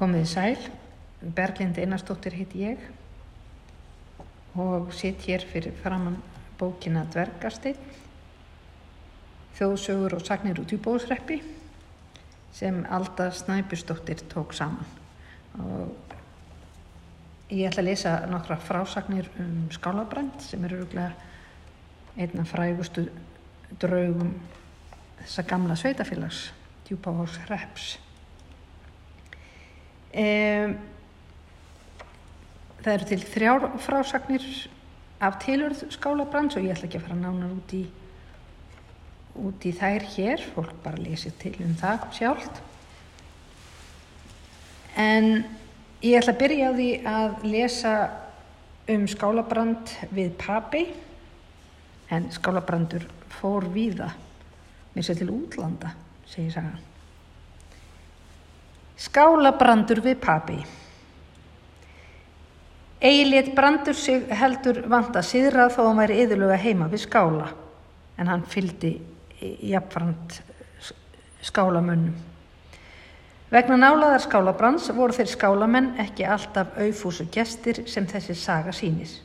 Komið sæl, Berglind Einarstóttir heit ég og sitt hér fyrir framann bókina Dvergasteinn, þjóðsögur og sagnir út í bóðsreppi sem Alda Snæbjörnsdóttir tók saman. Og ég ætla að lesa nokkra frásagnir um skálabrand sem eru rúglega einna frægustu draugum þessa gamla sveitafélags, Djúpavós Reps. Um, það eru til þrjár frásagnir af tilurð skálabrands og ég ætla ekki að fara nánar út í, út í þær hér, fólk bara lesið til um það sjálft. En ég ætla að byrja á því að lesa um skálabrand við papi, en skálabrandur fór víða, mér sé til útlanda, segir sagan. Skálabrandur við papi. Egilét brandur sig heldur vanda síðrað þó hann væri yðurlega heima við skála en hann fyldi jafnframt skálamönnum. Vegna nálaðar skálabrands voru þeir skálamenn ekki alltaf auðfúsu gestir sem þessi saga sínis.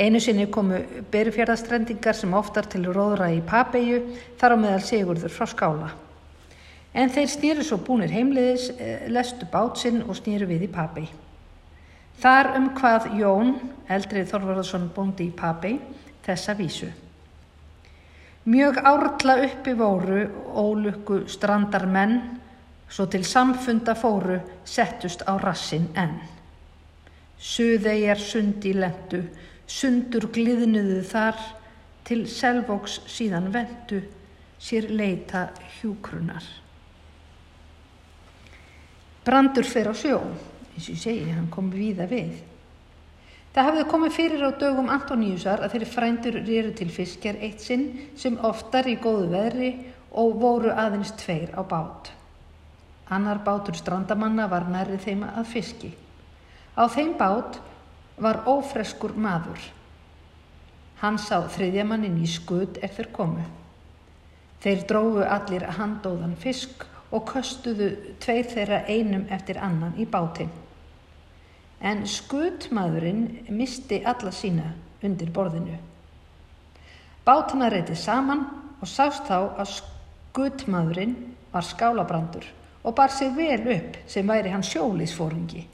Einu sinni komu berufjörðastrendingar sem oftar til róðra í Papeju þar á meðal Sigurður frá skála. En þeir snýru svo búnir heimliðis, lestu bátsinn og snýru við í Papei. Þar um hvað Jón, eldrið Þorvarðarsson bóndi í Papei, þessa vísu. Mjög árla uppi voru ólukku strandar menn, svo til samfunda fóru settust á rassin enn. Suðeigjar sundi lendu, sundur gliðnuðu þar, til selvóks síðan vendu, sér leita hjúkrunar. Brandur fer á sjó, eins og ég segi, hann kom víða við. Það hafði komið fyrir á dögum Antoníusar að þeirri frændur rýru til fiskjar eitt sinn sem oftar í góðu veðri og voru aðeins tveir á bát. Annar bátur strandamanna var nærrið þeim að fiski. Á þeim bát var ófreskur maður. Hann sá þriðjamannin í skut eftir komu. Þeir drófu allir handóðan fisk og köstuðu tveir þeirra einum eftir annan í bátinn. En skutmaðurinn misti alla sína undir borðinu. Bátana reyti saman og sást þá að skutmaðurinn var skálabrandur og bar sig vel upp sem væri hann sjóliðsfóringi.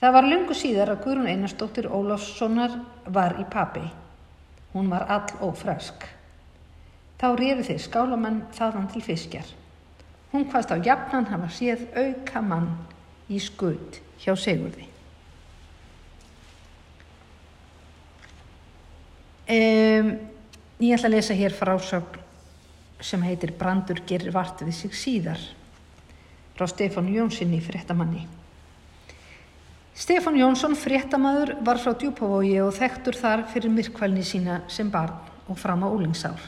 Það var lungu síðar að Guðrún Einarstóttir Ólafssonar var í papi. Hún var all ófræsk. Þá reyfi þeir skálamenn þaðan til fiskjar. Hún hvaðst á jafnan hafa séð auka mann í skut hjá Sigurði. Um, ég ætla að lesa hér frásögn sem heitir Brandur gerir vart við sig síðar frá Stefán Jónssoni fréttamanni. Stefán Jónsson fréttamaður var frá djúpavogi og þekktur þar fyrir myrkvælni sína sem barn og fram á úlingsár.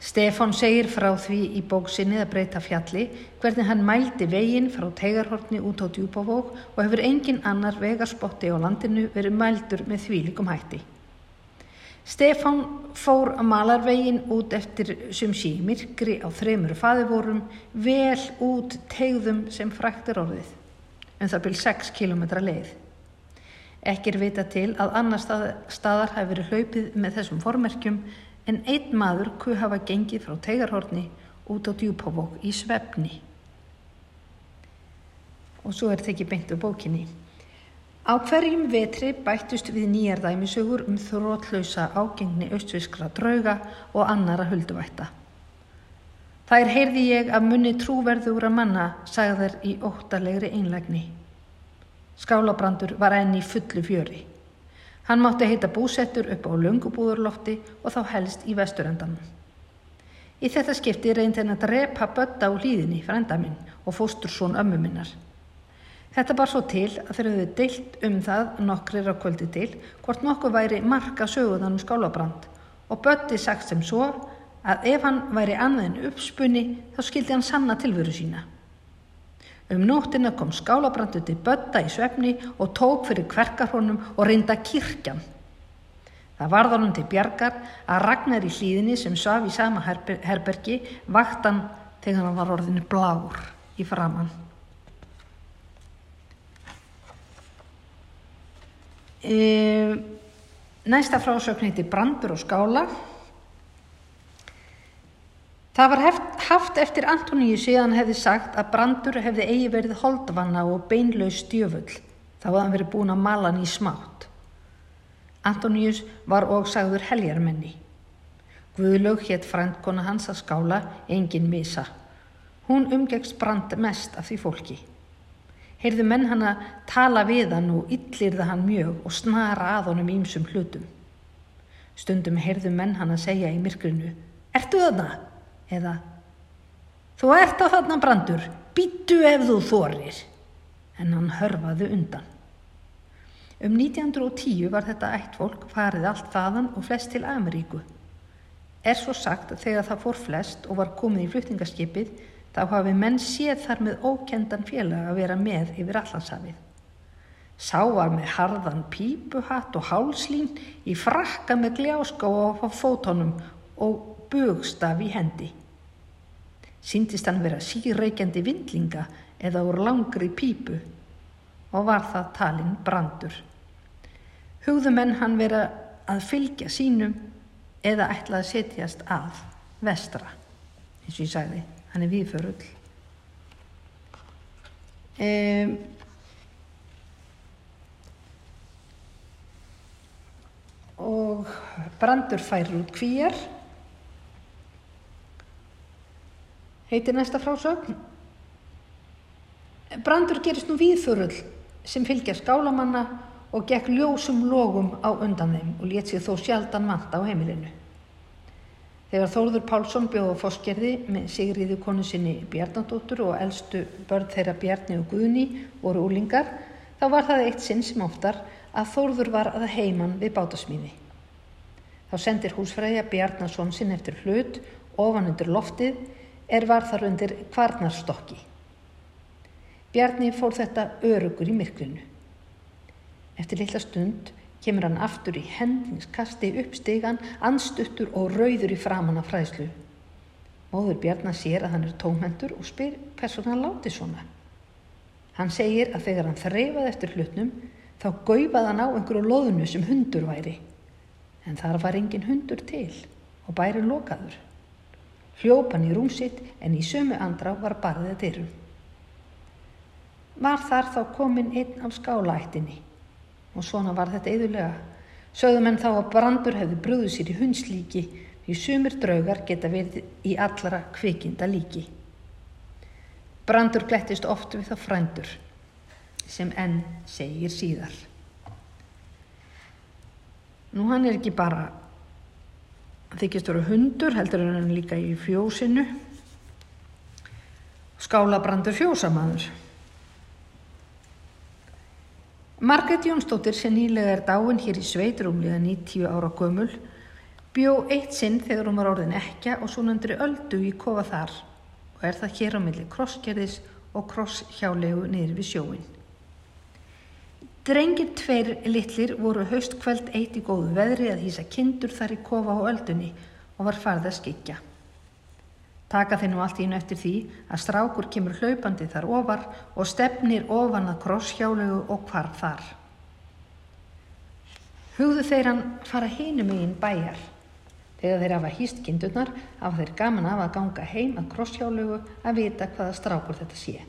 Stefán segir frá því í bóksinni að breyta fjalli hvernig hann mældi veginn frá tegarhortni út á djúpavók og hefur engin annar vegarspotti á landinu verið mældur með þvílikum hætti. Stefán fór að malarveginn út eftir sem sí myrkri á þreymur faðivorum vel út tegðum sem fræktir orðið, en það byrj 6 km leið. Ekki er vita til að annar stað, staðar hafi verið hlaupið með þessum formerkjum en einn maður kuð hafa gengið frá tegarhorni út á djúpavók í svefni. Og svo er þetta ekki beint úr bókinni. Á hverjum vetri bættust við nýjar dæmisögur um þrótlausa ágengni austviskra drauga og annara hulduvætta. Þær heyrði ég að munni trúverðugra manna sagðar í óttalegri einlægni. Skálabrandur var enn í fullu fjöri. Hann mátti heita búsettur upp á lungubúðurlofti og þá helst í vesturendanum. Í þetta skipti reyndi henn að drepa bötta á hlýðinni frænda minn og fóstur svon ömmu minnar. Þetta bar svo til að þeir höfðu deilt um það nokkrir á kvöldi til hvort nokkuð væri marka söguðan um skálabrand og bötti sagt sem svo að ef hann væri annað en uppspunni þá skildi hann sanna tilveru sína. Um nóttina kom skálabrandið til bötta í svefni og tók fyrir kverkarhónum og reynda kirkjan. Það varðan hún til bjargar að ragnar í hlýðinni sem saf í sama herber herbergi vaktan þegar hann var orðinu bláur í framann. E, ehm, næsta frásökn heiti Brandur og skála. Það var heft, haft eftir Antoníu síðan hefði sagt að Brandur hefði eigi verið holdvanna og beinlaus stjöfull. Þá hafði hann verið búin að mala hann í smátt. Antoníus var og sagður heljarmenni. Guðlaug hétt frændkona hans að skála, engin misa. Hún umgegst Brand mest af því fólki. Heyrðu menn hann að tala við hann og yllirða hann mjög og snara að honum ímsum hlutum. Stundum heyrðu menn hann að segja í myrkrinu, Ertu þarna? Eða, Þú ert á þarna brandur, býtu ef þú þorir. En hann hörfaði undan. Um 1910 var þetta ættfólk farið allt þaðan og flest til Ameríku. Er svo sagt að þegar það fór flest og var komið í flutningaskipið þá hafi menn séð þar með ókendan félag að vera með yfir allansafið. Sá var með harðan pípuhatt og hálslín í frakka með gljáska og á fótonum og bugstaf í hendi. Sýndist hann vera síreikjandi vindlinga eða úr langri pípu. Og var það talinn brandur. Hugðu menn hann vera að fylgja sínum eða ætla að setjast að vestra, eins og ég sagði. Hann er viðförull um, og brandur fær út kvíjar heitir næsta frásögn brandur gerist nú viðförull sem fylgja skálamanna og gekk ljósum logum á undan þeim og létt sér þó sjaldan vant á heimilinu Þegar Þórður Pálsson bjóð á fóskerði með Sigriði konu sinni Bjarnadóttur og eldstu börn þeirra Bjarni og Guðni voru úlingar, þá var það eitt sinn sem oftar að Þórður var að heiman við bátasmíði. Þá sendir húsfræðja Bjarnason sinn eftir hlut, ofan undir loftið, er var þar undir kvarnarstokki. Bjarni fór þetta örugur í myrklinu. Eftir litla stund kemur hann aftur í hendingskasti upp stegan, anstuttur og rauður í framann af fræðslu. Móður Bjarnar sér að hann er tómhendur og spyr hvers vegna hann láti svona. Hann segir að þegar hann þreifaði eftir hlutnum þá gaufaði hann á einhverju loðunu sem hundur væri. En þar var engin hundur til og bæri lokaður. Hljópan í rúmsitt en í sömu andrá var barðið að dyrum. Var þar þá komin einn af skálaættinni og svona var þetta yðurlega. Sögðum en þá að brandur hefði brúðið sér í hundslíki því sumir draugar geta verið í allara kvikinda líki. Brandur glettist oft við þá frændur sem enn segir síðar. Nú hann er ekki bara þykist vera hundur, heldur en hann líka í fjósinu. Skála brandur fjósamaður. Margret Jónsdóttir sem nýlega er dáin hér í sveitrúmlega 90 ára gömul bjó eitt sinn þegar hún var orðin ekja og svo nöndri öldu í kofa þar og er það hér á milli krossgerðis og krosshjálegu niður við sjóin. Drengir tveir litlir voru haustkveld eitt í góðu veðri að hýsa kindur þar í kofa á öldunni og var farð að skikja. Taka þeir nú allt ín eftir því að strákur kemur hlaupandi þar ofar og stefnir ofan að krosshjálegu og hvarf þar. Hugðu þeir hann fara hínum í einn bæjar. Þegar þeir hafa hýst kindurnar hafa þeir gaman af að ganga heim að krosshjálegu að vita hvaða strákur þetta sé.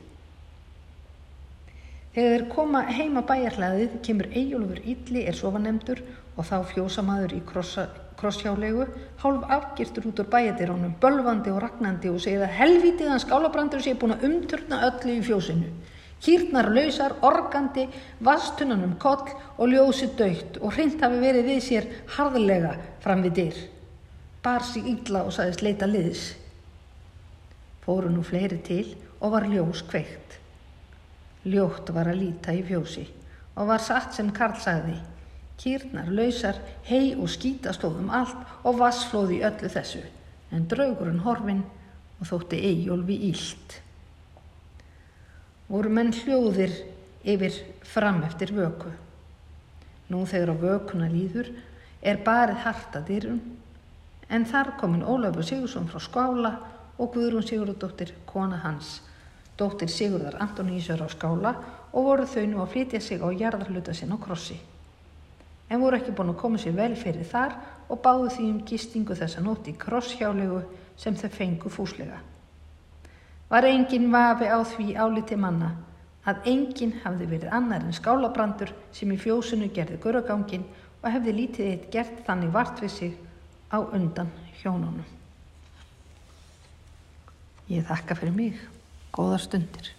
Þegar þeir koma heima bæjarhlaðið kemur Eyjólfur Ítli er sofanemdur og þá fjósamaður í krossa, krosshjálegu, hálf afgirtur út úr bæjadirónum, bölvandi og ragnandi og segið að helvítið hans skálabrandur sé búin að umturna öllu í fjósinu. Kýrnar lausar, organdi, vastunanum koll og ljósi dögt og hreint hafi verið við sér harðlega fram við dyr. Bar sig illa og saðist leita liðis. Fóru nú fleiri til og var ljós kveikt. Ljótt var að líta í fjósi og var satt sem Karl sagði Kýrnar, lausar, hei og skítastóðum allt og vassflóði öllu þessu, en draugurinn horfin og þótti eigjólfi ílt. Voru menn hljóðir yfir fram eftir vöku. Nú þegar á vökuna líður er barið harta dýrum, en þar komin Ólafur Sigursson frá skála og Guðrún Sigurðardóttir, kona hans, dóttir Sigurðar Antonísur á skála og voru þau nú að flytja sig á jarðarluta sinn á krossi. en voru ekki búin að koma sér vel fyrir þar og báðu því um gistingu þessa nótt í krosshjálegu sem þau fengu fúslega. Var engin vafi á því áliti manna að engin hafði verið annar en skálabrandur sem í fjósunu gerði gurragangin og hefði lítið eitt gert þannig vart við sig á undan hjónunum. Ég þakka fyrir mig. Góðar stundir.